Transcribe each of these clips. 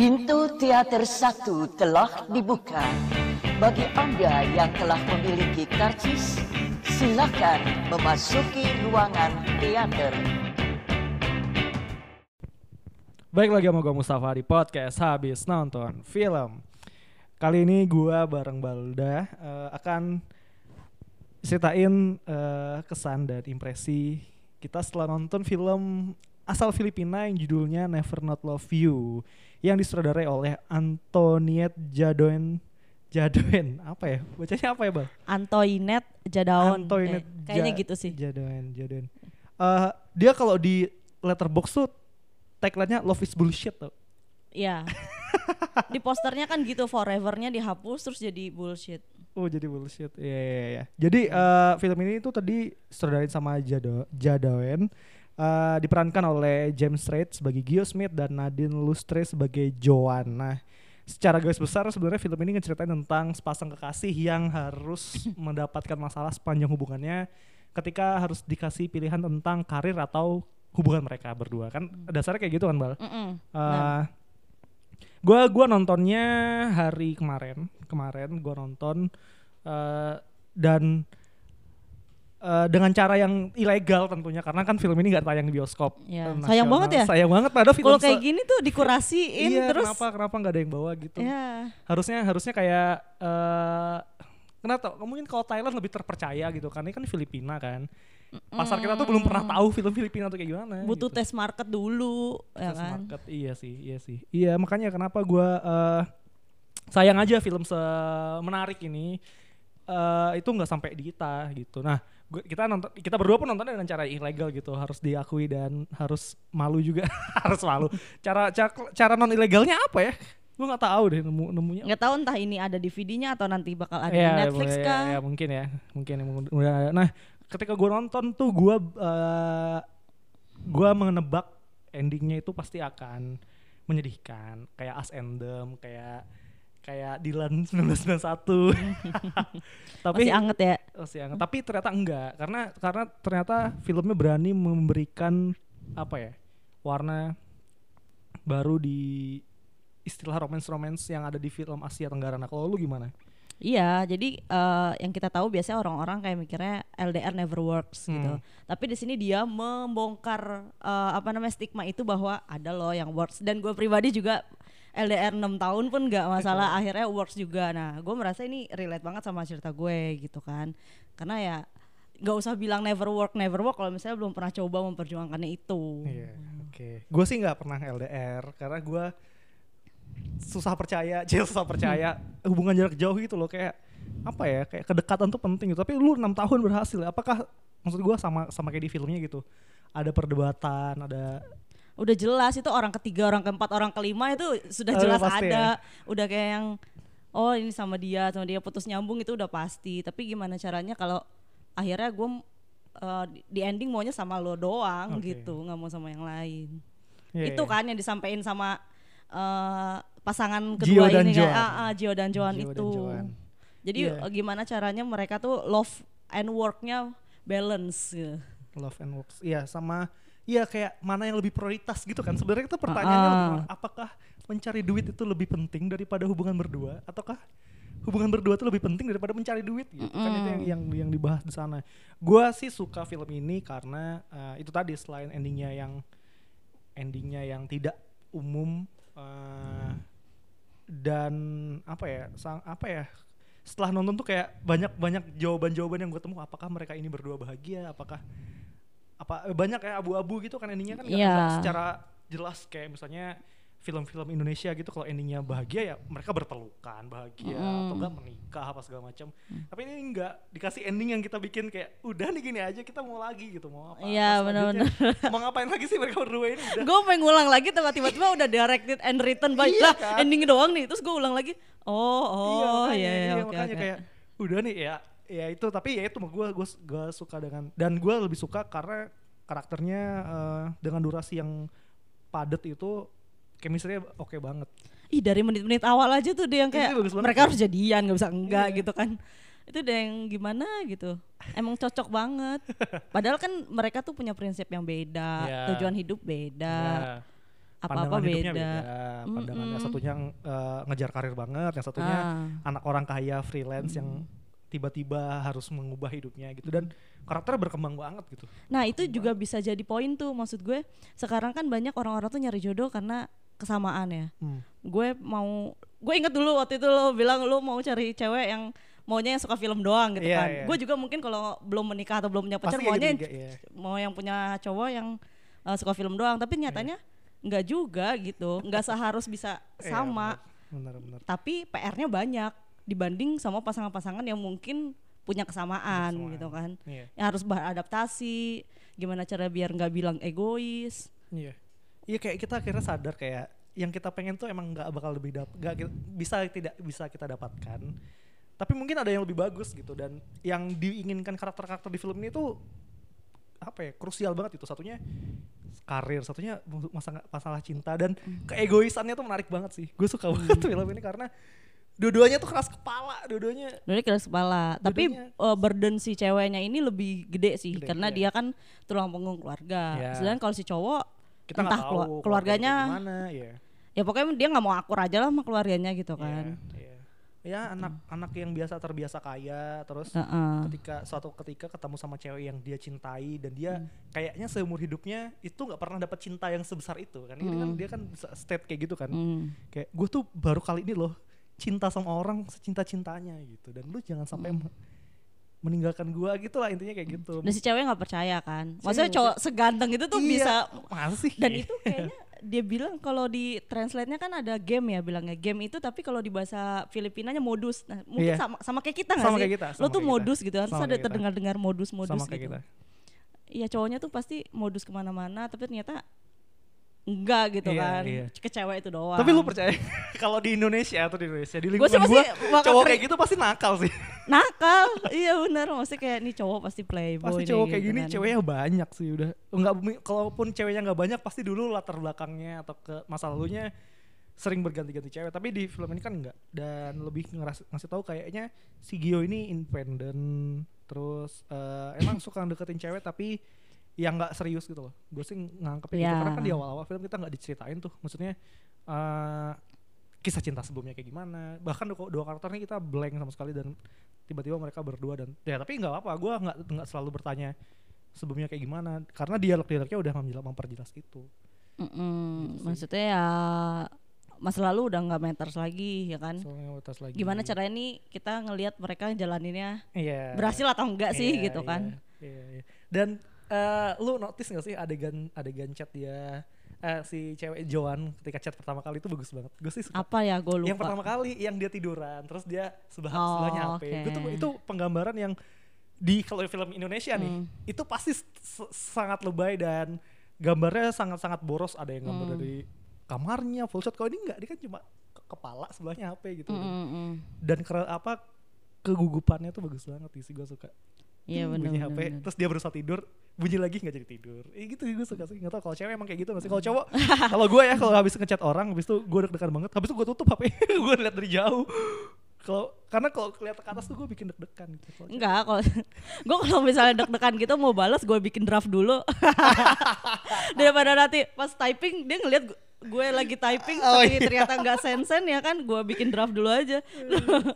Pintu teater satu telah dibuka. Bagi Anda yang telah memiliki karcis, silakan memasuki ruangan teater. Baik lagi sama gue Mustafa di podcast habis nonton film. Kali ini gue bareng Balda eh, akan ceritain eh, kesan dan impresi kita setelah nonton film asal Filipina yang judulnya Never Not Love You yang disutradarai oleh Antoniette Jadoen Jadoen apa ya bacanya apa ya bang? Antoinette Jadaon. Antoinette Eh, kayaknya Ja- gitu sih. Jadoen Jadoen. Eh, dia kalau di letterbox tuh tagline-nya love is bullshit tuh. Iya. di posternya kan gitu forevernya dihapus terus jadi bullshit. Oh jadi bullshit. Iya iya iya. Jadi eh, film ini tuh tadi sutradarain sama Jado Jadawen. Eh, diperankan oleh James Strait sebagai Gio Smith dan Nadine Lustre sebagai Joan. Nah, secara garis besar sebenarnya film ini ngeceritain tentang sepasang kekasih yang harus mendapatkan masalah sepanjang hubungannya ketika harus dikasih pilihan tentang karir atau hubungan mereka berdua. Kan dasarnya kayak gitu kan, Bal? Mm-mm. Eh, gua gua nontonnya hari kemarin kemarin gua nonton eh, dan eh, dengan cara yang ilegal tentunya karena kan film ini nggak tayang di bioskop Ya, sayang banget ya. sayang banget padahal film Kalau kayak gini tuh dikurasiin iya, terus kenapa kenapa nggak ada yang bawa gitu ya harusnya harusnya kayak eh kenapa mungkin kalau Thailand lebih terpercaya gitu kan ini kan Filipina kan pasar kita tuh belum pernah tahu film Filipina tuh kayak gimana butuh gitu. tes market dulu ya Test kan. market, iya sih, iya sih. Iya, makanya kenapa gua eh, sayang aja film semenarik ini eh, itu nggak sampai di kita gitu. Nah, gua, kita nonton kita berdua pun nontonnya dengan cara ilegal gitu, harus diakui dan harus malu juga, harus malu. Cara cara, cara non ilegalnya apa ya? Gue nggak tahu deh nemu nemunya. Nggak tahu entah ini ada DVD-nya atau nanti bakal ada Ya, di Netflix ya, kah? ya, mungkin ya, mungkin ya, mungkin- udah ada. Nah, ketika gue nonton tuh gue uh, gue menebak endingnya itu pasti akan menyedihkan, kayak As Endem, kayak kayak Dylan 1991. Tapi Masih anget ya. masih anget. Tapi ternyata enggak, karena karena ternyata filmnya berani memberikan apa ya warna baru di istilah romance-romance yang ada di film Asia Tenggara. Nah, kalau lu gimana? Iya, jadi eh, yang kita tahu biasanya orang-orang kayak mikirnya LDR never works gitu. Hmm. Tapi di sini dia membongkar eh, apa namanya stigma itu bahwa ada loh yang works dan gue pribadi juga LDR 6 tahun pun nggak masalah akhirnya works juga. Nah, gue merasa ini relate banget sama cerita gue gitu kan. Karena ya nggak usah bilang never work never work kalau misalnya belum pernah coba memperjuangkannya itu. Iya, oke. Gue sih nggak pernah LDR karena gue susah percaya, cil susah percaya hubungan jarak jauh gitu loh kayak apa ya kayak kedekatan tuh penting gitu. Tapi lu enam tahun berhasil, apakah maksud gue sama sama kayak di filmnya gitu? Ada perdebatan, ada udah jelas itu orang ketiga orang keempat orang kelima itu sudah jelas ada udah kayak yang oh ini sama dia sama dia putus nyambung itu udah pasti tapi gimana caranya kalau akhirnya gue di ending maunya sama lo doang Oke. gitu nggak mau sama yang lain Iya, itu iya. kan yang disampaikan sama eh, pasangan Gio kedua dan ini Joan. kan ah, ah, Gio dan Joan Gio dan itu Joan. jadi Iya. eh, gimana caranya mereka tuh love and worknya balance gitu. Love and Works. Iya, sama iya kayak mana yang lebih prioritas gitu kan. Sebenarnya itu pertanyaannya Ah. lebih, apakah mencari duit itu lebih penting daripada hubungan berdua ataukah hubungan berdua itu lebih penting daripada mencari duit gitu kan itu yang yang yang dibahas di sana. Gua sih suka film ini karena eh, itu tadi selain endingnya yang endingnya yang tidak umum eh, dan apa ya sang, apa ya setelah nonton tuh kayak banyak banyak jawaban-jawaban yang gue temu apakah mereka ini berdua bahagia apakah apa eh, banyak kayak abu-abu gitu kan endingnya kan nggak Iya. nggak secara jelas kayak misalnya film-film Indonesia gitu kalau endingnya bahagia ya mereka berpelukan bahagia atau enggak menikah apa segala macam. Tapi ini enggak dikasih ending yang kita bikin kayak udah nih gini aja kita mau lagi gitu mau apa Iya, benar-benar. mau ngapain lagi sih mereka berdua ini? Gue pengen ngulang lagi tiba- tiba-tiba udah directed and written by Iya lah kan? ending doang nih terus gue ulang lagi oh oh makanya, iya iya iya, oke makanya oke. kayak udah nih ya ya itu tapi ya itu gue gue gue suka dengan dan gue lebih suka karena karakternya eh, dengan durasi yang padat itu chemistry oke banget ih dari menit-menit awal aja tuh dia yang Iya, kayak mereka harus jadian nggak bisa enggak Iya. gitu kan itu udah yang gimana gitu emang cocok banget padahal kan mereka tuh punya prinsip yang beda Iya. tujuan hidup beda Nah, apa-apa pandangan beda. beda. Pandangannya Mm-mm. satunya eh, ngejar karir banget, yang satunya Ah. anak orang kaya freelance yang tiba-tiba harus mengubah hidupnya gitu dan karakternya berkembang banget gitu. Nah itu juga bisa jadi poin tuh maksud gue. Sekarang kan banyak orang-orang tuh nyari jodoh karena kesamaan ya. Hmm. Gue mau, gue inget dulu waktu itu lo bilang lo mau cari cewek yang maunya yang suka film doang gitu Iya, kan. iya. Gue juga mungkin kalau belum menikah atau belum punya pacar maunya gitu juga, iya. mau yang punya cowok yang uh, suka film doang. Tapi nyatanya nggak juga gitu. Nggak seharus bisa Iya, sama. Benar-benar. Tapi PR-nya banyak dibanding sama pasangan-pasangan yang mungkin punya kesamaan, Kesamaan. gitu kan. Iya. Yang harus beradaptasi. Gimana cara biar nggak bilang egois. Iya. Iya kayak kita akhirnya sadar kayak yang kita pengen tuh emang nggak bakal lebih dap nggak ki- bisa tidak bisa kita dapatkan. Tapi mungkin ada yang lebih bagus gitu dan yang diinginkan karakter-karakter di film ini tuh apa ya krusial banget itu satunya karir satunya masalah masalah cinta dan keegoisannya tuh menarik banget sih gue suka banget film ini karena dua-duanya tuh keras kepala dua-duanya Dulu keras kepala. Tapi Dua-duanya- uh, burden si ceweknya ini lebih gede sih Gede, karena iya. dia kan tulang punggung keluarga. Iya. Sedangkan kalau si cowok kita entah tahu keluarganya gimana ya ya pokoknya dia nggak mau akur aja lah sama keluarganya gitu kan. Iya, iya. ya anak anak yang biasa terbiasa kaya terus Heeh. ketika suatu ketika ketemu sama cewek yang dia cintai dan dia Hmm. kayaknya seumur hidupnya itu nggak pernah dapat cinta yang sebesar itu kan ini kan Hmm. dia kan state kayak gitu kan Hmm. kayak gue tuh baru kali ini loh cinta sama orang secinta cintanya gitu. Dan lu jangan sampai Hmm. me- meninggalkan gua gitu lah intinya kayak gitu. Dan si cewek nggak percaya kan. Maksudnya cowok seganteng itu tuh Iya, bisa masa sih? Dan itu kayaknya dia bilang kalau di translate-nya kan ada game ya bilangnya. Game itu tapi kalau di bahasa Filipinanya modus. Nah, mungkin Iya. sama sama kayak kita nggak sih? kayak kita, lo tuh modus gitu harus Sama ada kayak kita. terdengar dengar modus modus sama kayak gitu. kita. Iya cowoknya tuh pasti modus ke mana-mana tapi ternyata enggak gitu Iya, kan iya. ke cewek itu doang tapi lu percaya kalau di Indonesia atau di Indonesia di lingkungan bakal cowok kering. kayak gitu pasti nakal sih nakal iya benar maksudnya kayak nih cowok pasti playboy pasti cowok kayak gitu gini kan. ceweknya banyak sih udah enggak kalaupun ceweknya nggak banyak pasti dulu latar belakangnya atau ke masa lalunya sering berganti-ganti cewek tapi di film ini kan enggak dan lebih ngeras, ngasih tahu kayaknya si Gio ini independen terus eh, emang suka deketin cewek tapi yang nggak serius gitu loh. Gue sih nganggepnya gitu Ya. karena kan di awal-awal film kita nggak diceritain tuh. Maksudnya eh kisah cinta sebelumnya kayak gimana. Bahkan dua, dua karakternya kita blank sama sekali dan tiba-tiba mereka berdua dan ya tapi nggak apa-apa. Gue nggak nggak selalu bertanya sebelumnya kayak gimana. Karena dialog-dialognya udah memperjelas itu Mm-mm. Gitu sih. maksudnya ya masa lalu udah nggak matters lagi ya kan? Lagi. Gimana caranya nih kita ngelihat mereka jalaninnya iya. berhasil atau enggak sih Iya, gitu iya, kan iya, iya. dan eh, lu notice gak sih adegan adegan chat dia? Eh, si cewek Joan ketika chat pertama kali itu bagus banget. Gue sih suka. Apa ya? Gue lupa. yang pertama kali yang dia tiduran terus dia sebelah Oh, sebelahnya HP. Gua tuh itu penggambaran yang di kalau film Indonesia nih Hmm. itu pasti sangat lebay dan gambarnya sangat-sangat boros. Ada yang gambar Hmm. dari kamarnya full shot. Kalau ini enggak dia kan cuma ke- kepala sebelahnya HP gitu. Mm, mm, mm. dan keren apa kegugupannya tuh bagus banget sih gue suka iya Hmm, benar bunyi benar HP benar. terus dia berusaha tidur bunyi lagi nggak jadi tidur. Eh gitu gue suka sih. Nggak tau kalau cewek emang kayak gitu nggak sih? Kalau cowok kalau gue ya kalau habis ngechat orang habis itu gue deg-degan banget habis itu gue tutup HP gue lihat dari jauh. Kalau karena kalau lihat ke atas tuh gue bikin deg-degan gitu cewek- enggak kalau gue kalau misalnya deg-degan gitu mau balas gue bikin draft dulu. Daripada nanti pas typing dia ngeliat gu- gue lagi typing Oh, tapi iya. ternyata nggak sensen ya kan gue bikin draft dulu aja.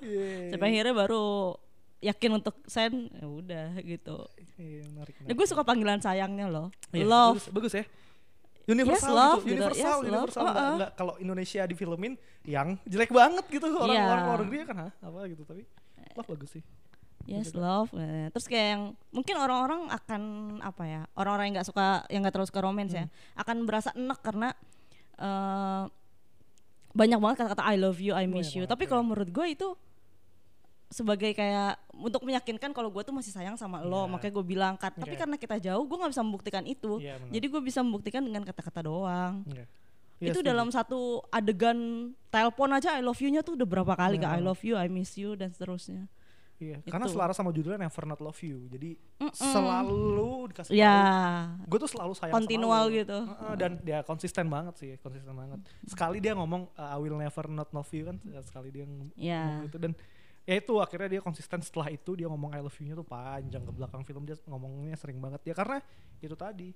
Iya, sampai akhirnya baru yakin untuk send ya udah gitu iya, menarik, nah, menarik. gue suka panggilan sayangnya loh Iya, love bagus, bagus ya universal Yes, love gitu, gitu. universal Yes, love. universal nggak Uh-uh. nggak kalau Indonesia difilmin yang jelek banget gitu orang Iya. orang luar negeri kan hah apa gitu tapi love bagus sih Yes love. Eh, Terus kayak yang mungkin orang-orang akan apa ya orang-orang yang nggak suka yang nggak terlalu suka romance ya akan berasa enak karena eh, banyak banget kata-kata I love you, I miss Banyak you. banget, Tapi ya. kalau menurut gue itu sebagai kayak untuk meyakinkan kalau gue tuh masih sayang sama lo, Iya. makanya gue bilang Kat. Tapi Iya. karena kita jauh, gue nggak bisa membuktikan itu. Iya, benar. Jadi gue bisa membuktikan dengan kata-kata doang. Iya. Iya, itu dalam satu adegan telepon aja I love you-nya tuh udah berapa kali Iya. kak I love you, I miss you dan seterusnya. Iya, karena selaras sama judulnya Never Not Love You. Jadi Mm-mm. selalu dikasih Ya, Gue tuh selalu sayang Continual sama gitu. Heeh, dan dia konsisten banget sih, konsisten banget. Sekali dia ngomong uh, I will never not love you kan, sekali dia ng- Ya. ngomong itu dan ya itu akhirnya dia konsisten setelah itu dia ngomong I love you-nya tuh panjang ke belakang film dia ngomongnya sering banget ya karena itu tadi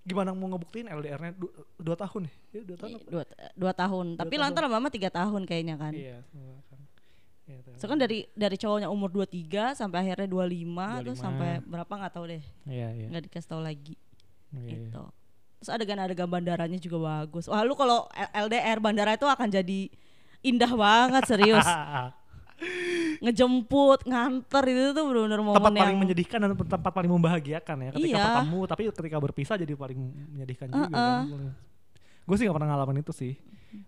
gimana mau ngebuktiin LDR-nya du- dua tahun ya? Ya dua tahun. apa? dua, dua tahun tapi tahun. lantar lama-lama tiga tahun kayaknya kan Iya. kan. Iya, tuh. so kan dari dari cowoknya umur 23 sampai akhirnya 25, 25. terus sampai berapa nggak tahu deh Iya iya. nggak dikasih tahu lagi Iya, iya. gitu terus adegan-adegan bandaranya juga bagus wah lu kalau LDR bandara itu akan jadi indah banget serius ngejemput nganter itu tuh benar-benar momen tempat yang paling menyedihkan dan tempat paling membahagiakan ya ketika Iya. ketemu tapi ketika berpisah jadi paling menyedihkan juga Uh-uh. kan. Gue sih gak pernah ngalamin itu sih.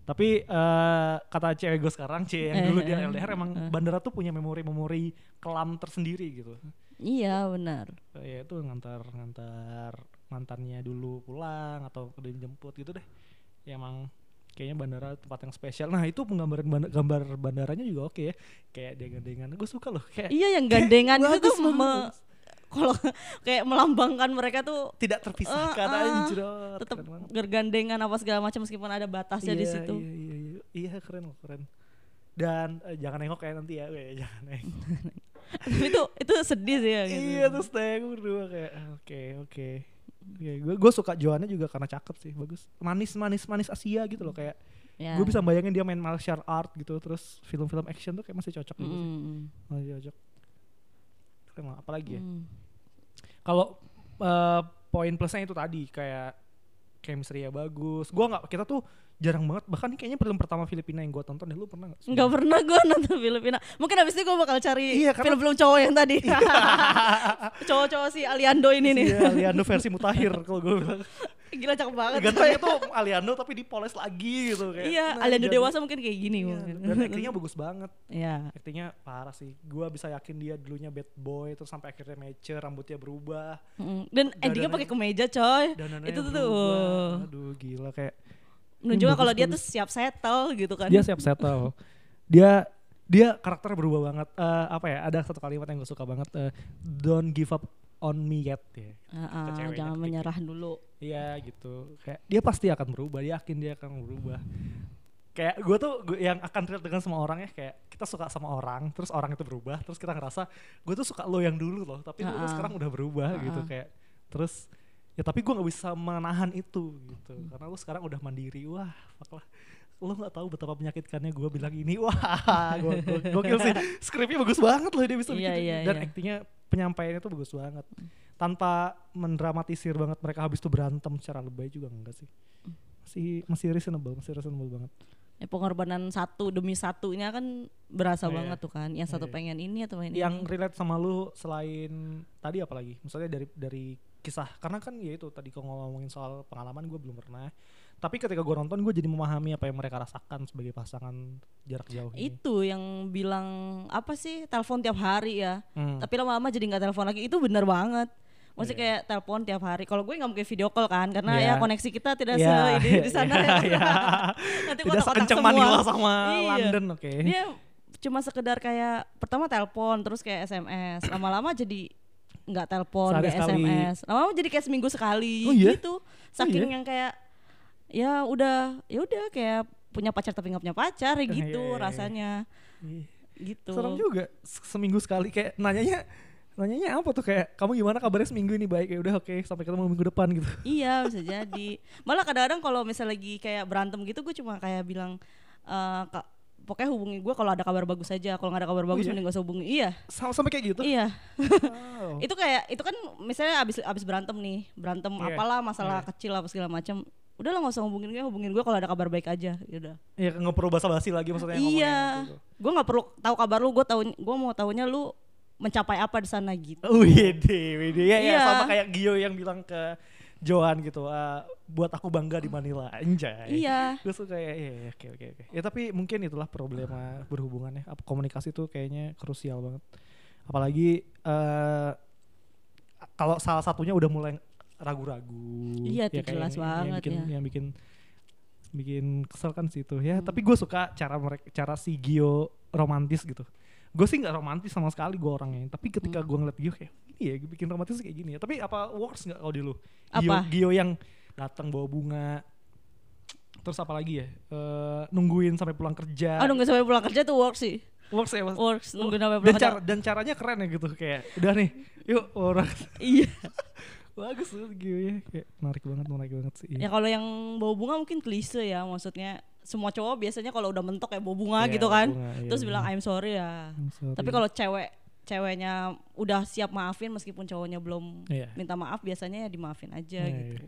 Tapi eh, kata cewek gue sekarang, C yang dulu dia Eh, LDR emang bandara tuh punya memori-memori kelam tersendiri gitu. iya benar Eh, Ya itu ngantar ngantar mantannya dulu pulang atau udah jemput gitu deh. Ya emang kayaknya bandara tempat yang spesial. Nah itu penggambaran banda- gambar bandaranya juga oke ya. Kayak dengan-dengan. Gue suka loh. Kayak iya yang gandengan itu tuh me- kalau kayak melambangkan mereka tuh tidak terpisahkan Eh, eh, anjrot. tetap Keren banget. bergandengan apa segala macam meskipun ada batasnya di Iya, situ Iya, iya, iya, iya keren loh, keren. Dan eh, jangan nengok kayak nanti ya, Weh, jangan nengok. tapi itu itu sedih sih ya gitu. iya terus nengok berdua kayak oke oke. Oke, gue gue suka Joannya juga karena cakep sih, bagus. Manis manis manis Asia gitu loh kayak. Ya. Gue bisa bayangin dia main martial art gitu, terus film-film action tuh kayak masih cocok gitu sih. Masih cocok. Keren lah, apalagi ya. mm. Kalau eh, poin plusnya itu tadi kayak chemistry ya bagus. Gua nggak kita tuh jarang banget bahkan kayaknya film pertama Filipina yang gua tonton deh lu pernah nggak? Nggak pernah gue nonton Filipina. Mungkin abis ini gue bakal cari Iya, karena- film-film cowok yang tadi. Cowok-cowok si Aliando ini nih. Iya, Aliando versi mutahir kalau gue bilang. Gila cakep banget. Gantengnya tuh Aliando tapi dipoles lagi gitu kayak. Iya, nah, Aliando jadi- dewasa mungkin kayak gini Iya, mungkin. dan actingnya bagus banget. Iya. Actingnya parah sih. Gua bisa yakin dia dulunya bad boy terus sampai akhirnya mature, rambutnya berubah. Mm. Dan endingnya pakai kemeja coy. Itu tuh. berubah. Aduh, gila kayak Menunjukkan kalau dia tuh siap settle gitu kan. dia siap settle. Dia dia karakternya berubah banget. Eh, apa ya? Ada satu kalimat yang gue suka banget. eh, Don't give up on me yet ya. Ke ceweknya jangan ketika- menyerah dulu. Iya gitu. Kayak dia pasti akan berubah. Dia yakin dia akan berubah. Kayak gue tuh gua yang akan relate dengan semua orang ya kayak kita suka sama orang, terus orang itu berubah, terus kita ngerasa gue tuh suka lo yang dulu loh, tapi lo tuh Ah-ah. sekarang udah berubah gitu Ah-ah. kayak terus ya tapi gue nggak bisa menahan itu gitu karena lo sekarang udah mandiri wah fuck lah lo nggak tahu betapa menyakitkannya gue bilang ini wah gue gokil sih skripnya bagus banget loh dia bisa bikin Iya, itu. iya, dan iya. aktingnya penyampaiannya tuh bagus banget tanpa mendramatisir banget mereka habis itu berantem secara lebay juga enggak sih masih masih reasonable masih reasonable banget Ya, pengorbanan satu demi satunya kan berasa Iya. banget tuh kan. Yang satu Iya. pengen ini atau pengen yang ini. relate sama lu selain tadi apa lagi misalnya dari dari kisah karena kan ya itu tadi kalau ngomongin soal pengalaman gue belum pernah tapi ketika gue nonton gue jadi memahami apa yang mereka rasakan sebagai pasangan jarak jauh ini Itu yang bilang apa sih telepon tiap hari ya. Hmm. Tapi lama-lama jadi nggak telepon lagi. Itu bener banget. Maksudnya Iya. kayak telepon tiap hari. Kalau gue nggak mungkin video call kan, karena Iya. ya koneksi kita tidak Iya, se ini di sana. iya, ya. iya. Nanti tidak sekencang. Manila sama Iya. London oke Dia cuma sekedar kayak pertama telepon, terus kayak SMS. Lama-lama jadi nggak telepon, nggak. SMS. Lama-lama jadi kayak seminggu sekali Oh iya? gitu. Saking iya? yang kayak ya udah, ya udah kayak punya pacar tapi nggak punya pacar ya Iya, gitu iya, iya. rasanya. Ih, Gitu. serem juga Se- seminggu sekali kayak nanyanya nanyanya apa tuh kayak kamu gimana kabarnya seminggu ini baik ya udah oke sampai ketemu minggu depan gitu Iya bisa jadi. Malah kadang-kadang kalau misalnya lagi kayak berantem gitu, gue cuma kayak bilang, eh kak, pokoknya hubungi gue kalau ada kabar bagus aja. Kalau nggak ada kabar bagus, iya? mending gak usah hubungi. Iya, sama sampai kayak gitu iya. Wow. Itu kayak itu kan misalnya abis abis berantem nih, berantem Iya, apalah masalah iya. kecil apa segala macam. Udah lah nggak usah hubungin gue, hubungin gue kalau ada kabar baik aja. Udah. Iya nggak perlu basa-basi lagi maksudnya Iya, gitu. gue nggak perlu tahu kabar lu. Gue tahu, gue mau tahunya lu mencapai apa di sana gitu. Wede, wede ya, ya Iya. sama kayak Gio yang bilang ke Johan gitu, "Ah, buat aku bangga di Manila, anjay. Iya. Gue suka ya, iya, iya, oke oke oke. Ya tapi mungkin itulah problema berhubungan ya. Komunikasi tuh kayaknya krusial banget. Apalagi eh kalau salah satunya udah mulai ragu-ragu. Iya, itu kayak jelas yang- yang banget bikin, ya. Yang bikin bikin kesel kan situ ya. Hmm. Tapi gue suka cara mereka, cara si Gio romantis gitu. Gue sih nggak romantis sama sekali gue orangnya. Tapi ketika Hmm. gue ngeliat Gio kayak ini ya bikin romantis kayak gini ya. Tapi apa works nggak kalau di lu? Gio, Apa? Gio yang datang bawa bunga. Terus apa lagi ya? Eh, nungguin sampai pulang kerja. Oh nunggu sampai pulang kerja tuh work sih. works ya mas. Works nungguin sampai dan, pulang kerja. cara, dan caranya keren ya gitu kayak udah nih yuk orang Iya. bagus tuh Gio kayak menarik banget menarik banget sih Ya kalau yang bau bunga mungkin klise ya, maksudnya semua cowok biasanya kalau udah mentok kayak bau bunga Iya, gitu kan. bunga, iya, Terus iya. bilang I'm sorry ya. I'm sorry. Tapi kalau cewek ceweknya udah siap maafin meskipun cowoknya belum Iya. minta maaf biasanya ya dimaafin aja Iya, gitu.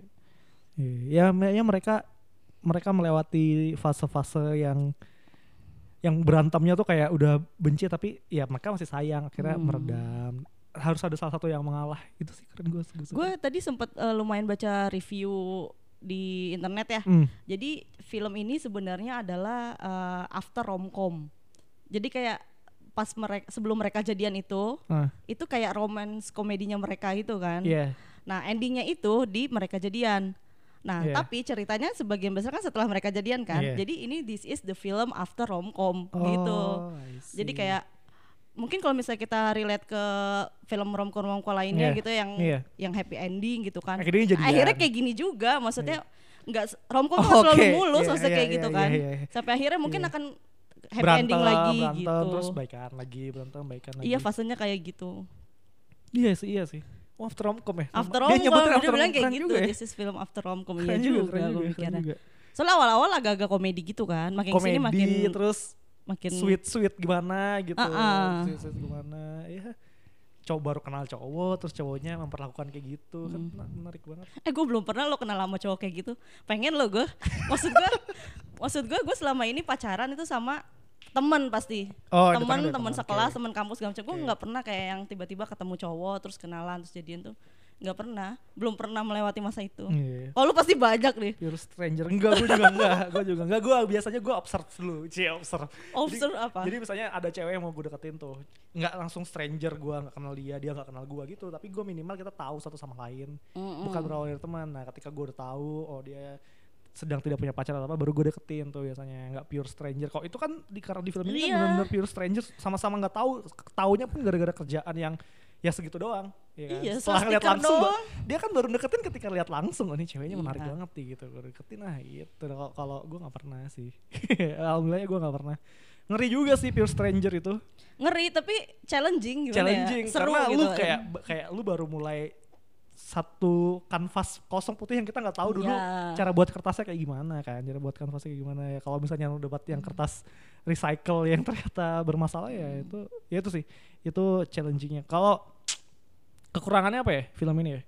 Iya, ya, me- ya mereka mereka melewati fase-fase yang yang berantemnya tuh kayak udah benci tapi ya mereka masih sayang akhirnya Hmm. meredam harus ada salah satu yang mengalah itu sih keren gue Gue tadi sempat eh, lumayan baca review di internet ya. Hmm. Jadi film ini sebenarnya adalah eh, after romcom. Jadi kayak pas mereka sebelum mereka jadian itu, Ah, itu kayak romance komedinya mereka itu kan. iya Nah, endingnya itu di mereka jadian. Nah, Iya. tapi ceritanya sebagian besar kan setelah mereka jadian kan. Iya. Jadi ini this is the film after romcom Oh, gitu. Jadi kayak mungkin kalau misalnya kita relate ke film romcom romcom lainnya Iya. gitu yang Iya. yang happy ending gitu kan. Akhirnya jadian. Akhirnya kayak gini juga, maksudnya nggak s- romcom Oh, kan selalu oke. mulus Iya, maksudnya iya, kayak iya, gitu iya, kan. iya, iya. Sampai akhirnya mungkin Iya. akan happy berantem, ending lagi berantem, gitu. terus baikan lagi berantem baikan lagi Iya, fasenya kayak gitu. iya sih iya sih oh, after romcom ya After dia romcom dia after bilang romcom, kayak keren gitu. juga ya. This is film after romcom iya juga, juga, gue juga, keren mikirnya. juga. Soalnya awal-awal agak-agak komedi gitu kan, makin komedi ke sini makin terus makin sweet sweet gimana gitu Ah-ah. sweet sweet gimana ya cowok baru kenal cowok terus cowoknya memperlakukan kayak gitu kan Hmm. mena- menarik banget Eh gue belum pernah lo kenal sama cowok kayak gitu. Pengen lo gue. Maksud gue, maksud gue gue selama ini pacaran itu sama temen pasti. Oh, temen, kan temen teman, sekelas, oke. temen kampus segala macam. Gue nggak pernah kayak yang tiba-tiba ketemu cowok terus kenalan terus jadian tuh nggak pernah. Belum pernah melewati masa itu. Iya. Oh lu pasti banyak nih. Pure stranger enggak gue juga enggak gue juga enggak gue biasanya gue observe dulu cie observe Observe jadi, apa? jadi misalnya ada cewek yang mau gue deketin tuh nggak langsung stranger gue nggak kenal dia dia nggak kenal gue gitu tapi gue minimal kita tahu satu sama lain Mm-mm. bukan berawal dari teman nah ketika gue udah tahu oh dia sedang tidak punya pacar atau apa baru gue deketin tuh biasanya nggak pure stranger kok itu kan di karena di film ini Iya. kan benar-benar pure stranger sama-sama nggak tahu taunya pun gara-gara kerjaan yang ya segitu doang ya kan? Iya, setelah stiker langsung doang. dia kan baru deketin ketika lihat langsung oh ini ceweknya menarik Iya. banget nih gitu gue deketin ah gitu kalau gue nggak pernah sih alhamdulillah gue nggak pernah ngeri juga sih pure stranger itu Ngeri tapi challenging gimana challenging ya? Seru karena gitu. lu kayak kayak lu baru mulai satu kanvas kosong putih yang kita nggak tahu dulu Iya. cara buat kertasnya kayak gimana kan cara buat kanvasnya kayak gimana ya kalau misalnya lu dapat yang kertas recycle yang ternyata bermasalah ya itu ya itu sih itu challengingnya kalau kekurangannya apa ya film ini ya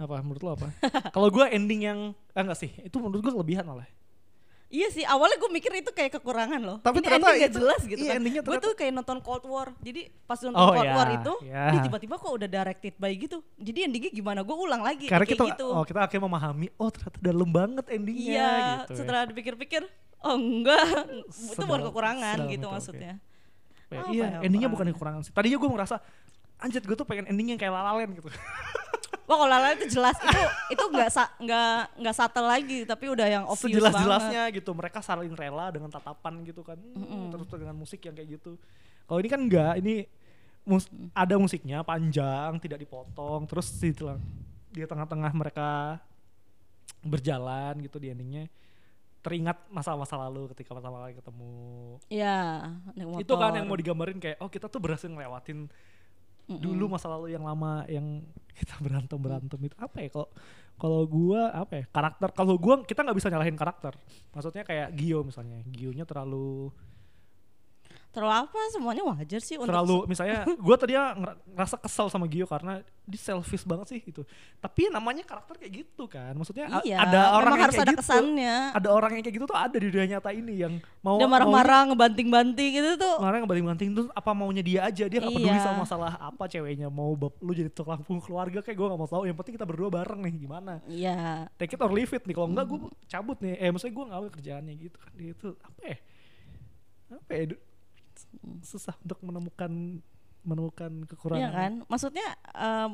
apa menurut lo apa kalau gue ending yang ah enggak sih itu menurut gue kelebihan malah Iya sih, awalnya gue mikir itu kayak kekurangan loh. Tapi Ini ternyata ending gak itu- jelas gitu iya, kan. endingnya Gue tuh kayak nonton Cold War. Jadi pas nonton Oh, Cold ya, War itu, ya. ih, tiba-tiba kok udah directed by gitu. Jadi endingnya gimana? Gue ulang lagi karena kayak kita gitu. oh kita akhirnya memahami oh ternyata dalam banget endingnya iya, gitu ya. setelah dipikir-pikir, oh enggak, itu bukan kekurangan gitu itu, maksudnya. Ya, Apa iya, ya endingnya bukan kekurangan sih. Tadinya gue merasa anjir gue tuh pengen ending yang kayak lalalen gitu. Wah kalau Lala itu jelas itu itu nggak sa nggak nggak subtle lagi tapi udah yang obvious Sejelas-jelasnya banget. gitu. Mereka saling rela dengan tatapan gitu kan. Hmm, Terus dengan musik yang kayak gitu. Kalau ini kan enggak, ini mus- ada musiknya panjang, tidak dipotong. Terus di di tengah-tengah mereka berjalan gitu di endingnya teringat masa-masa lalu ketika pertama kali ketemu Iya, itu kan yang mau digambarin kayak oh kita tuh berhasil ngelewatin dulu masa lalu yang lama yang kita berantem berantem itu apa ya? Kalau kalau gua apa ya? Karakter. Kalau gua kita nggak bisa nyalahin karakter. Maksudnya kayak Gio misalnya. Gionya terlalu Terlalu apa? Semuanya wajar sih untuk terlalu misalnya gua tadinya nger- ngerasa kesel sama Gio karena dia selfish banget sih gitu tapi namanya karakter kayak gitu kan maksudnya Iya, ada orang yang harus kayak ada gitu kesannya. ada orang yang kayak gitu tuh ada di dunia nyata ini yang mau Dia marah-marah ngebanting-banting itu tuh. Marah ngebanting-banting tuh apa maunya dia aja dia nggak peduli Iya. sama masalah apa ceweknya mau bab, lu jadi tukang punggung keluarga kayak gue nggak mau tahu yang penting kita berdua bareng nih gimana Iya. take it or leave it nih kalau enggak gue cabut nih eh maksudnya gue ngambil kerjaannya gitu kan dia itu apa ya apa ya susah untuk menemukan menemukan kekurangan Iya kan? Maksudnya em,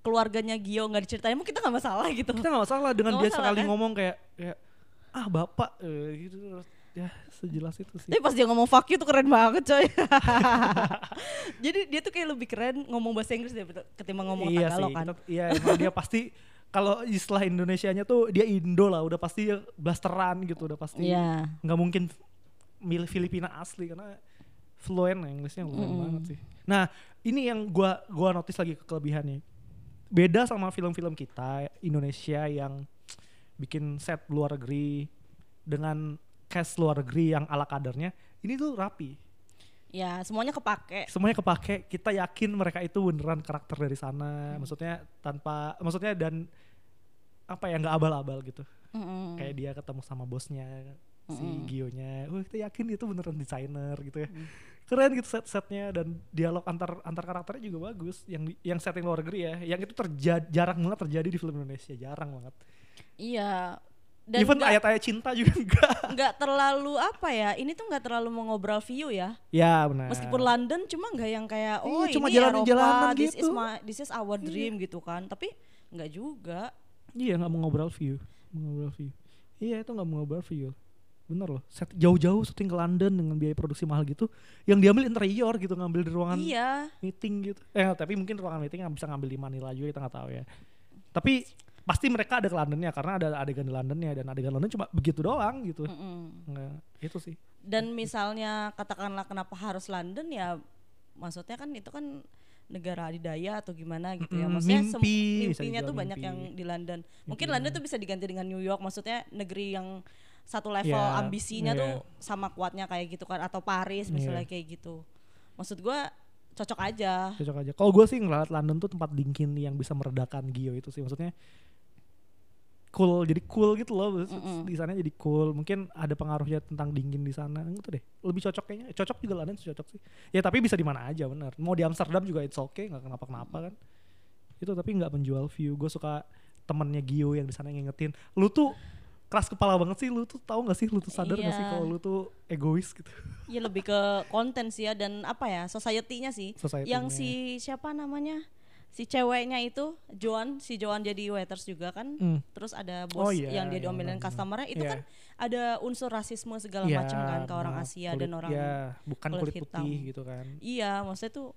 keluarganya Gio nggak diceritain, mungkin kita nggak masalah gitu. kita nggak masalah dengan Nggak dia masalah, sekali kan? ngomong kayak kayak ah bapak eh, gitu ya sejelas itu sih Tapi pas dia ngomong fuck you tuh keren banget coy. Jadi dia tuh kayak lebih keren ngomong bahasa Inggris daripada ketimbang ngomong iya Tagalog sih, kan. kita- iya dia pasti kalau istilah Indonesianya tuh dia Indo lah, udah pasti blasteran gitu, udah pasti Iya. nggak mungkin milih Filipina asli karena fluent Inggrisnya Mm-mm. banget sih. Nah ini yang gua gua notice lagi kelebihannya. beda sama film-film kita Indonesia yang bikin set luar negeri dengan cast luar negeri yang ala kadarnya ini tuh rapi Ya semuanya kepake. semuanya kepake kita yakin mereka itu beneran karakter dari sana maksudnya tanpa maksudnya dan apa ya nggak abal-abal gitu Mm-mm. kayak dia ketemu sama bosnya si Mm-mm. Gio-nya, wah kita yakin itu beneran desainer gitu ya, keren gitu set-setnya dan dialog antar antar karakternya juga bagus, yang yang setting luar negeri ya, yang itu terjadi jarang banget terjadi di film Indonesia, jarang banget. Iya. Dan Even ayat-ayat cinta juga enggak. nggak terlalu apa ya ini tuh nggak terlalu mengobral view ya ya benar. meskipun London cuma nggak yang kayak oh Iya, cuma ini jalanan-jalanan Eropa this is gitu. my this is our dream gitu kan tapi nggak juga Iya nggak mau ngobrol view, mau ngobrol view. Iya itu nggak mau ngobrol view. Bener loh, set jauh-jauh syuting ke London dengan biaya produksi mahal gitu, yang diambil interior gitu, ngambil di ruangan iya meeting gitu. Eh tapi mungkin ruangan meeting nggak bisa ngambil di Manila juga kita nggak tahu ya. Tapi pasti mereka ada ke Londonnya karena ada adegan di Londonnya dan adegan London cuma begitu doang gitu. Mm-mm. Nggak, itu sih. dan misalnya katakanlah kenapa harus London ya maksudnya kan itu kan negara adidaya atau gimana gitu ya maksudnya mimpi, mimpinya tuh dibilang banyak mimpi. yang di London mungkin Mimpi London tuh bisa diganti dengan New York maksudnya negeri yang satu level Ya, ambisinya iya. tuh sama kuatnya kayak gitu kan atau Paris misalnya Iya. kayak gitu maksud gua cocok aja Cocok aja. Kalau gue sih ngeliat London tuh tempat dingin yang bisa meredakan Gio itu sih. Maksudnya cool, jadi cool gitu loh. Mm-mm. Di sana jadi cool. Mungkin ada pengaruhnya tentang dingin di sana. Gitu deh. Lebih cocok kayaknya. Cocok juga London sih, cocok sih. Ya tapi bisa di mana aja bener. Mau di Amsterdam juga it's okay, nggak kenapa-kenapa kan. Itu tapi nggak menjual view. Gue suka temennya Gio yang di sana ngingetin. Lu tuh keras kepala banget sih. Lu tuh tahu nggak sih? Lu tuh sadar nggak sih Iya. kalau lu tuh egois gitu. ya lebih ke konten sih ya dan apa ya society-nya sih Society-nya. yang si siapa namanya si ceweknya itu Joan si Joan jadi waiters juga kan Hmm. terus ada bos Oh iya, yang dia iya, diomelin benar. customernya itu Iya. kan ada unsur rasisme segala Iya, macam kan ke orang. Asia Kulit- dan orang ya, bukan kulit kulit, hitam. putih gitu kan. iya maksudnya tuh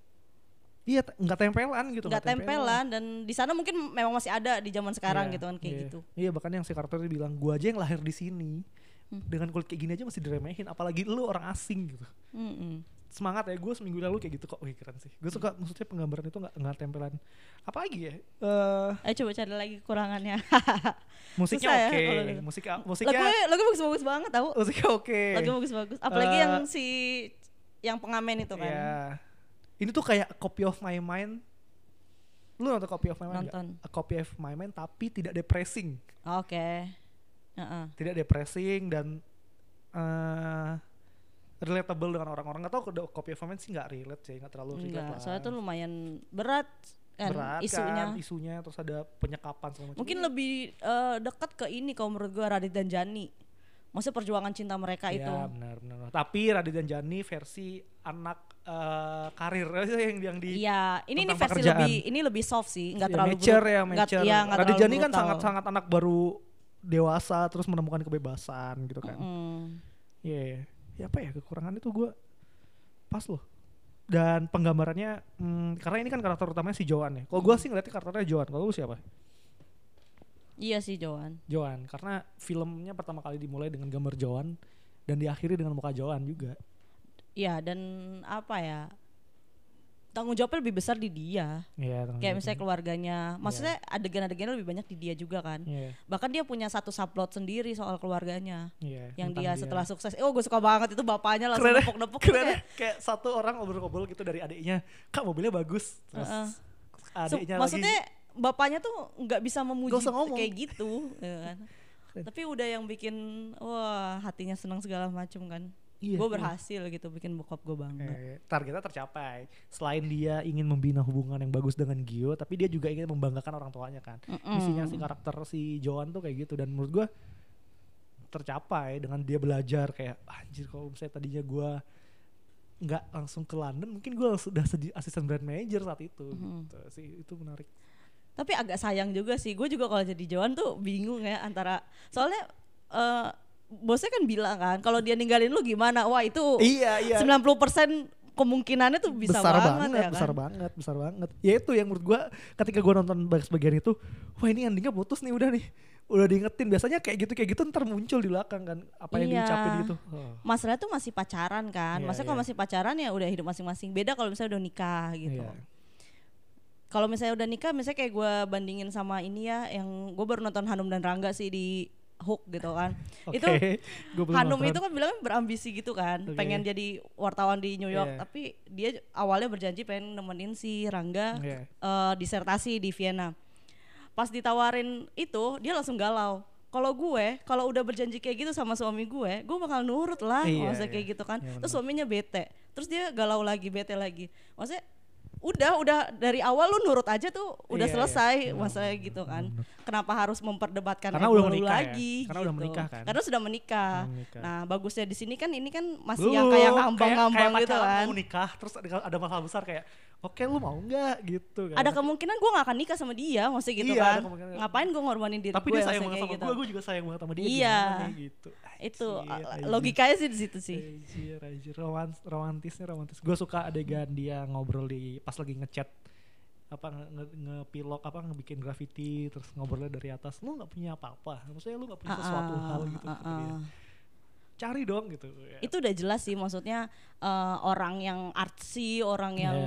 Iya, nggak tempelan gitu. nggak tempelan dan di sana mungkin memang masih ada di zaman sekarang Iya, gitu kan kayak iya. gitu Iya, bahkan yang si karakter bilang, gua aja yang lahir di sini. Hmm. Dengan kulit kayak gini aja masih diremehin, apalagi lu orang asing gitu. Mm-mm. Semangat ya, gue seminggu lalu kayak gitu kok. Wih keren sih. Gue suka, maksudnya penggambaran itu nggak nggak tempelan. Apa lagi ya? Eh ayo coba cari lagi kekurangannya musiknya ya oke, kalau gitu. musik lagu musiknya lagu bagus-bagus banget tau musiknya oke. lagu bagus-bagus apalagi Eh, yang si yang pengamen itu kan Iya. Ini tuh kayak copy of my mind. Lu nonton copy of my mind? Nonton. A copy of my mind tapi tidak depressing. oke Heeh. tidak depressing dan eh relatable dengan orang-orang tahu ke copy of Mind sih nggak relate sih nggak terlalu relate Enggak, lah soalnya tuh lumayan berat kan berat isunya. kan isunya terus ada penyekapan segala macam Mungkin lebih eh, dekat ke ini kalau menurut gua Radit dan Jani. Maksudnya perjuangan cinta mereka ya, itu. benar benar tapi Radit dan Jani versi anak eh, karir yang yang di Iya, ini ini versi pekerjaan. lebih ini lebih soft sih, nggak ya, terlalu mature ya mature iya, nggak Radit terlalu Jani kan brutal. sangat sangat anak baru dewasa terus menemukan kebebasan gitu kan Mm. Iya, ya apa ya kekurangannya tuh gue pas loh. Dan penggambarannya, hmm, karena ini kan karakter utamanya si Joan ya. Kalau gue sih ngeliatnya karakternya Joan. Kalau lu siapa? Iya sih Joan. Joan, karena filmnya pertama kali dimulai dengan gambar Joan dan diakhiri dengan muka Joan juga. Iya dan apa ya? Tanggung jawabnya lebih besar di dia. Iya, Kayak misalnya keluarganya. Maksudnya adegan-adegannya lebih banyak di dia juga kan. Iya, Bahkan dia punya satu subplot sendiri soal keluarganya. iya. yang tentang dia setelah sukses oh gue suka banget itu bapaknya langsung Keren ya, nepuk-nepuk keren ya. kayak, kayak satu orang ngobrol-ngobrol gitu dari adiknya, kak mobilnya bagus. Terus Heeh. Se- adiknya maksudnya lagi, bapaknya tuh nggak bisa memuji kayak gitu ya kan. Tapi udah yang bikin wah hatinya senang segala macam kan Iya, gue iya. berhasil gitu bikin bokap gue bangga Eh, targetnya tercapai. Selain dia ingin membina hubungan yang bagus dengan Gio, tapi dia juga ingin membanggakan orang tuanya kan. Mm-mm. Misinya si karakter si Joan tuh kayak gitu dan menurut gua tercapai dengan dia belajar kayak anjir kalau misalnya tadinya gua nggak langsung ke London, mungkin gua sudah jadi asisten brand manager saat itu. Mhm. Gitu sih, itu menarik. Tapi agak sayang juga sih gue juga kalau jadi Joan tuh bingung ya antara soalnya eh, bosnya kan bilang kan kalau dia ninggalin lu gimana wah itu Iya, iya. 90% kemungkinannya tuh bisa besar banget, banget, ya kan besar banget, besar banget. Ya itu yang menurut gua ketika gua nonton bag- sebagian itu, wah ini endingnya putus nih udah nih. Udah diingetin biasanya kayak gitu kayak gitu ntar muncul di belakang kan apa yang Iya. diucapin gitu. Oh. masalah tuh masih pacaran kan Iya, maksudnya kalau iya. masih pacaran ya udah hidup masing-masing beda kalau misalnya udah nikah gitu Iya. Kalau misalnya udah nikah misalnya kayak gue bandingin sama ini ya yang gue baru nonton Hanum dan Rangga sih di Hook gitu kan Oke, itu Hanum nonton. itu kan bilangnya berambisi gitu kan Oke. pengen jadi wartawan di New York Iya. tapi dia awalnya berjanji pengen nemenin si Rangga Iya. eh, disertasi di Vienna pas ditawarin itu dia langsung galau kalau gue kalau udah berjanji kayak gitu sama suami gue gue bakal nurut lah Iya, maksudnya iya. kayak gitu kan Iya, terus suaminya bete terus dia galau lagi bete lagi maksudnya udah udah dari awal lu nurut aja tuh udah Iya, iya. selesai Benar, masalah gitu kan kenapa harus memperdebatkan Karena udah menikah ya? lagi Karena udah gitu. menikah kan? karena sudah menikah Udah menikah. nah bagusnya di sini kan ini kan masih Lu yang kayak kayak- ngambang-ngambang kayak gitu pacaran kan mau nikah terus ada, ada masalah besar kayak oke lu mau nggak gitu kan ada kemungkinan gue gak akan nikah sama dia maksudnya gitu Iya, kan ngapain gue ngorbanin diri tapi gue dia sayang banget sama gitu. gue gue juga sayang banget sama dia Iya. gimana gitu itu Anjir, anjir. logikanya sih di situ sih Anjir, anjir. Romans, romantisnya romantis. Gue suka adegan dia ngobrol di pas lagi ngechat apa nge, nge- ngepilok apa ngebikin graffiti terus ngobrolnya dari atas lu nggak punya apa-apa maksudnya lu nggak punya sesuatu Ah, hal gitu ah, kata dia. Cari dong gitu. Ya. itu udah jelas sih maksudnya eh, orang yang artsy orang yang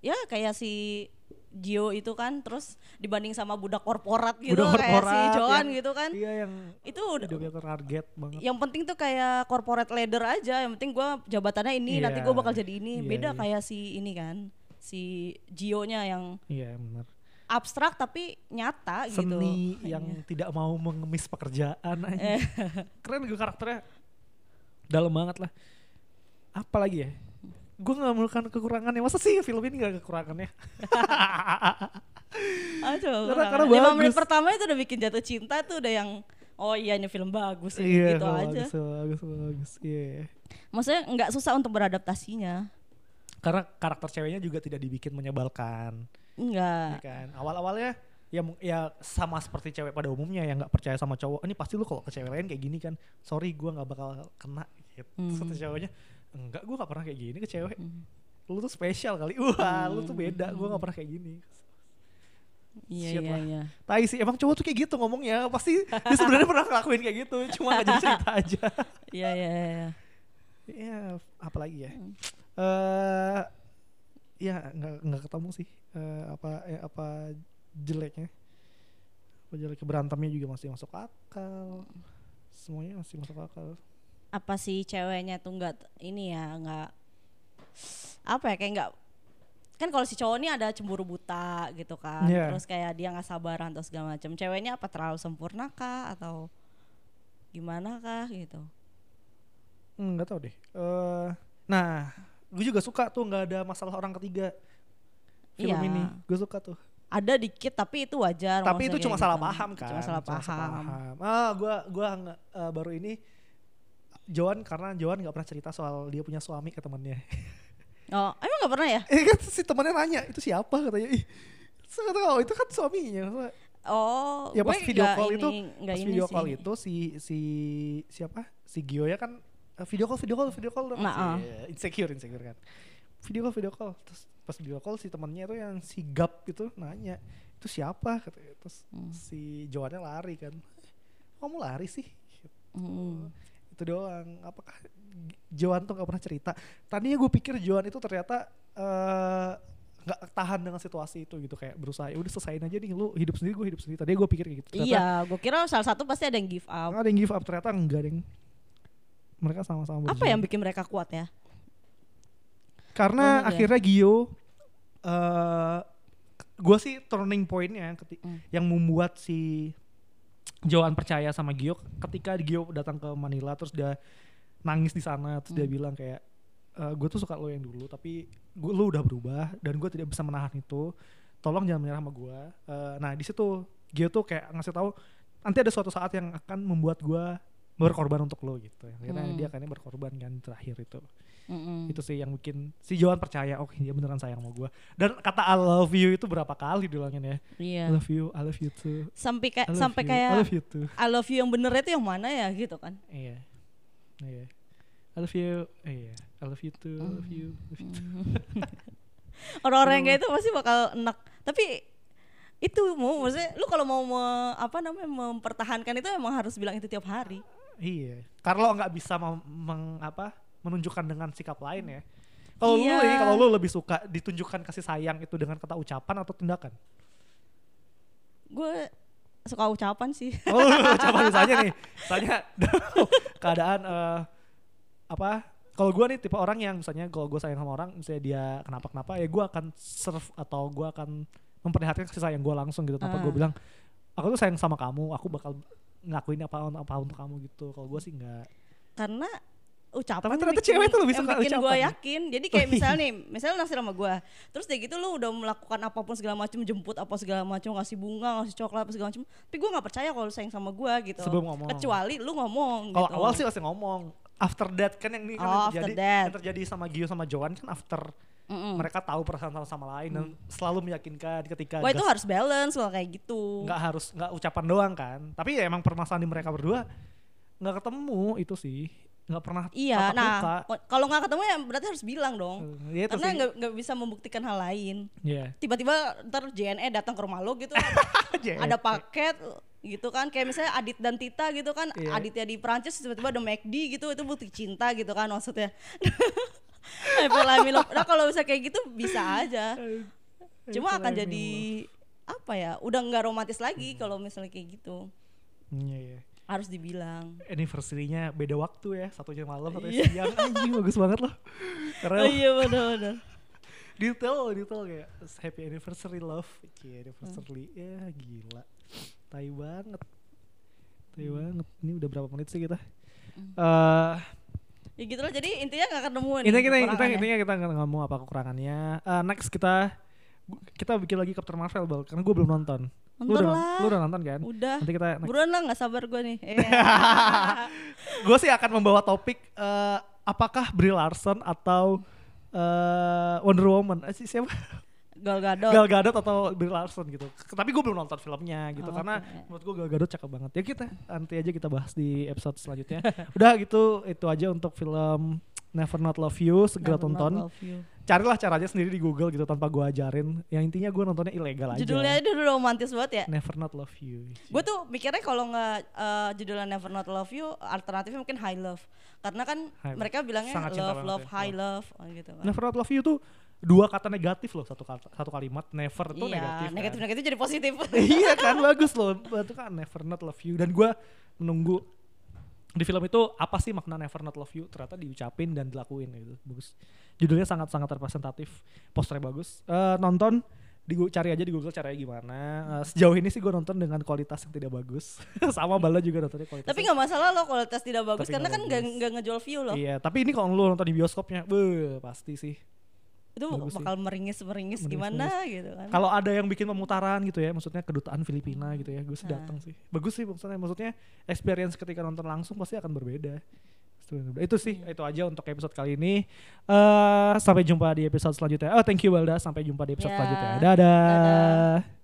ya kayak si Gio itu kan terus dibanding sama budak korporat gitu Budak kayak si korporat Joan yang- gitu kan. iya yang itu udah target banget. yang penting tuh kayak corporate leader aja yang penting gua jabatannya ini nanti Iya, gua bakal jadi ini. Iya, beda iya. kayak si ini kan si Gio-nya yang iya benar abstrak tapi nyata gitu. Seni yang tidak mau mengemis pekerjaan aja. Keren gue karakternya. Dalam banget lah. Apa lagi ya? Gue nggak menemukan kekurangannya masa sih film ini gak kekurangannya Aduh, Karena- karena bagus. menit pertama itu udah bikin jatuh cinta tuh udah yang oh iya ini film bagus sih iya gitu aja. bagus bagus bagus iya. Maksudnya nggak susah untuk beradaptasinya. karena karakter ceweknya juga tidak dibikin menyebalkan ya Enggak. kan awal awalnya ya ya sama seperti cewek pada umumnya yang nggak percaya sama cowok ini pasti lu kalau ke cewek lain kayak gini kan sorry gue nggak bakal kena gitu Hmm. Ceweknya enggak gue nggak pernah kayak gini ke cewek Hmm. lu tuh spesial kali wah lu tuh beda gue nggak pernah kayak gini Iya Shit iya lah. iya. Tai sih emang cowok tuh kayak gitu ngomongnya pasti dia sebenarnya pernah ngelakuin kayak gitu cuma gak jadi cerita aja Iya iya iya. ya apalagi ya Hmm. eh ya nggak nggak ketemu sih Eh, apa eh, apa jeleknya? Apa jeleknya berantemnya juga masih masuk akal. Semuanya masih masuk akal. Apa sih ceweknya tuh nggak ini ya nggak apa ya kayak nggak kan kalau si cowok ini ada cemburu buta gitu kan Iya. terus kayak dia nggak sabaran atau segala macam ceweknya apa terlalu sempurna kah atau gimana kah gitu? Hmm, nggak tahu deh. Eh nah gue juga suka tuh nggak ada masalah orang ketiga film Iya. ini. Gue suka tuh. Ada dikit tapi itu wajar tapi itu cuma kayak salah gitu. paham kan? cuma salah paham. ah gua gua eh, baru ini Joan karena Joan nggak pernah cerita soal dia punya suami ke temannya oh emang nggak pernah ya? Eh kan si temannya nanya itu siapa? katanya. Ih saya nggak tahu itu kan suaminya. Oh ya pas gue video call ini- itu pas video sih. call itu si si siapa? Si Gio ya kan? Eh, video call video call video call dong Nah, si, ah. eh, insecure insecure kan video call video call. Terus pas video call si temannya itu yang si Gap itu nanya itu siapa? Katanya terus Hmm. si Joannya lari kan. Kamu lari sih? Hmm. itu doang. Apakah Joan tuh gak pernah cerita? Tadinya gue pikir Joan itu ternyata eh, nggak tahan dengan situasi itu gitu. Kayak berusaha ya udah selesain aja nih lu hidup sendiri gue hidup sendiri. Tadinya gue pikir kayak gitu. Ternyata iya gue kira salah satu pasti ada yang give up. Ada yang give up. Ternyata enggak deng. Mereka sama-sama apa yang bikin mereka kuat ya karena Banyak ya? akhirnya Gio eh gue sih turning pointnya keti- Hmm. yang membuat si Joan percaya sama Gio ketika Gio datang ke Manila terus dia nangis di sana terus Hmm. dia bilang kayak gue tuh suka lo yang dulu tapi gua, lo udah berubah dan gue tidak bisa menahan itu tolong jangan menyerah sama gue nah di situ Gio tuh kayak ngasih tahu nanti ada suatu saat yang akan membuat gue berkorban untuk lo gitu. Akhirnya Hmm. dia akhirnya berkorban kan terakhir itu. Mm-mm. itu sih yang bikin si Joan percaya oh dia beneran sayang sama gue dan kata I love you itu berapa kali bilangin ya? Iya. I love you I love you too. Sampai kayak sampai kayak I love you too. I love you yang bener itu yang mana ya gitu kan? Iya. Iya. I love you iya. I love you too I love you, I love you too. orang-orang yang kayak itu pasti bakal enak. Tapi itu mau maksudnya lu kalau mau me- apa namanya mempertahankan itu emang harus bilang itu tiap hari iya Carlo nggak bisa meng- apa menunjukkan dengan sikap lain ya Kalau lu Iya. nih, kalau lu lebih suka ditunjukkan kasih sayang itu dengan kata ucapan atau tindakan? Gue suka ucapan sih. Oh, coba misalnya nih, misalnya keadaan eh, apa? Kalau gue nih tipe orang yang misalnya kalau gue sayang sama orang, misalnya dia kenapa-kenapa, ya gue akan serve atau gue akan memperlihatkan kasih sayang gue langsung gitu. Tanpa gue Ah. bilang, aku tuh sayang sama kamu, aku bakal ngakuin apa apa untuk kamu gitu. Kalau gue sih enggak. Karena ucapan Tapi ternyata bikin- cewek tuh suka bikin gue ucapan. yakin. Jadi kayak misalnya nih, misalnya naksir sama gue, terus kayak gitu lu udah melakukan apa pun segala macam, jemput apa segala macam, ngasih bunga, ngasih coklat apa segala macam. Tapi gue nggak percaya kalau lu sayang sama gue gitu. Sebelum ngomong. Kecuali lu ngomong. Kalau gitu. awal sih pasti ngomong. After that kan yang ini kan Oh, yang after terjadi, that. yang terjadi sama Gio sama Joan kan after Mm-mm. mereka tahu perasaan sama sama lain dan selalu meyakinkan ketika Wah itu harus balance kalau kayak gitu. nggak harus nggak ucapan doang kan tapi ya emang permasalahan di mereka berdua nggak ketemu itu sih nggak pernah Iya, nah kalau nggak ketemu ya berarti harus bilang dong. Ya itu Karena nggak nggak bisa membuktikan hal lain. Iya. Tiba-tiba ntar JNE datang ke rumah lo gitu, JNE. ada paket gitu kan, kayak misalnya Adit dan Tita gitu kan, Iya. Aditnya di Prancis tiba-tiba ada McD gitu, itu bukti cinta gitu kan maksudnya. Love. Nah kalau bisa kayak gitu bisa aja. Cuma akan jadi apa ya? Udah nggak romantis lagi kalau misalnya kayak gitu. Iya, iya. Harus dibilang. anniversary-nya beda waktu ya satunya malam satunya Iya. siang anjing bagus banget loh karena Oh iya benar-benar. detail detail kayak happy anniversary love Cie, anniversary ya gila tai banget tai banget ini udah berapa menit sih kita eh Ya gitu lah. Jadi intinya nggak ketemu nih. intinya kita kita intinya kita nggak ngomong apa kekurangannya Eh, next kita kita bikin lagi Captain Marvel Bal karena gue belum nonton lu Nonton udah lah. lu udah nonton kan Udah. nanti kita next Buruan lah nggak sabar gue nih. Eh. gue sih akan membawa topik eh, apakah Brie Larson atau eh, Wonder Woman si- siapa Gal Gadot. Gal Gadot atau Brie Larson gitu. Tapi gue belum nonton filmnya gitu Oh, karena menurut gue Gal Gadot cakep banget. Ya kita nanti aja kita bahas di episode selanjutnya. Udah gitu itu aja untuk film Never Not Love You segera Never tonton. Love You. carilah caranya sendiri di Google gitu tanpa gue ajarin. Yang intinya gue nontonnya ilegal aja. Judulnya udah romantis banget ya. Never Not Love You. Gue tuh mikirnya kalau nggak eh, judulnya Never Not Love You, alternatifnya mungkin High Love. Karena kan High- mereka bilangnya sangat love, banget love, ya, high love, oh gitu kan. Never Not Love You tuh dua kata negatif loh satu kata satu kalimat never itu iya, negatif kan. negatif negatif jadi positif. iya kan bagus loh. Itu kan never not love you. Dan gue menunggu di film itu apa sih makna never not love you? Ternyata diucapin dan dilakuin gitu. Bagus. Judulnya sangat sangat representatif. Posternya bagus. Eh, nonton di cari aja di Google caranya gimana. Eh, sejauh ini sih gue nonton dengan kualitas yang tidak bagus. Sama Bala juga nontonnya kualitas Tapi nggak masalah loh kalau tes tidak bagus Tapi karena nggak kan nggak ngejual view loh. iya tapi ini kalau lu nonton di bioskopnya beuh, pasti sih Itu Bagus sih. bakal meringis meringis Meringis, gimana gitu kan. kalau ada yang bikin pemutaran gitu ya maksudnya kedutaan Filipina gitu ya gue sih Nah. datang sih bagus sih maksudnya maksudnya experience ketika nonton langsung pasti akan berbeda itu sih itu aja untuk episode kali ini Eh sampai jumpa di episode selanjutnya oh thank you Balda sampai jumpa di episode Ya. selanjutnya dadah. Dadah.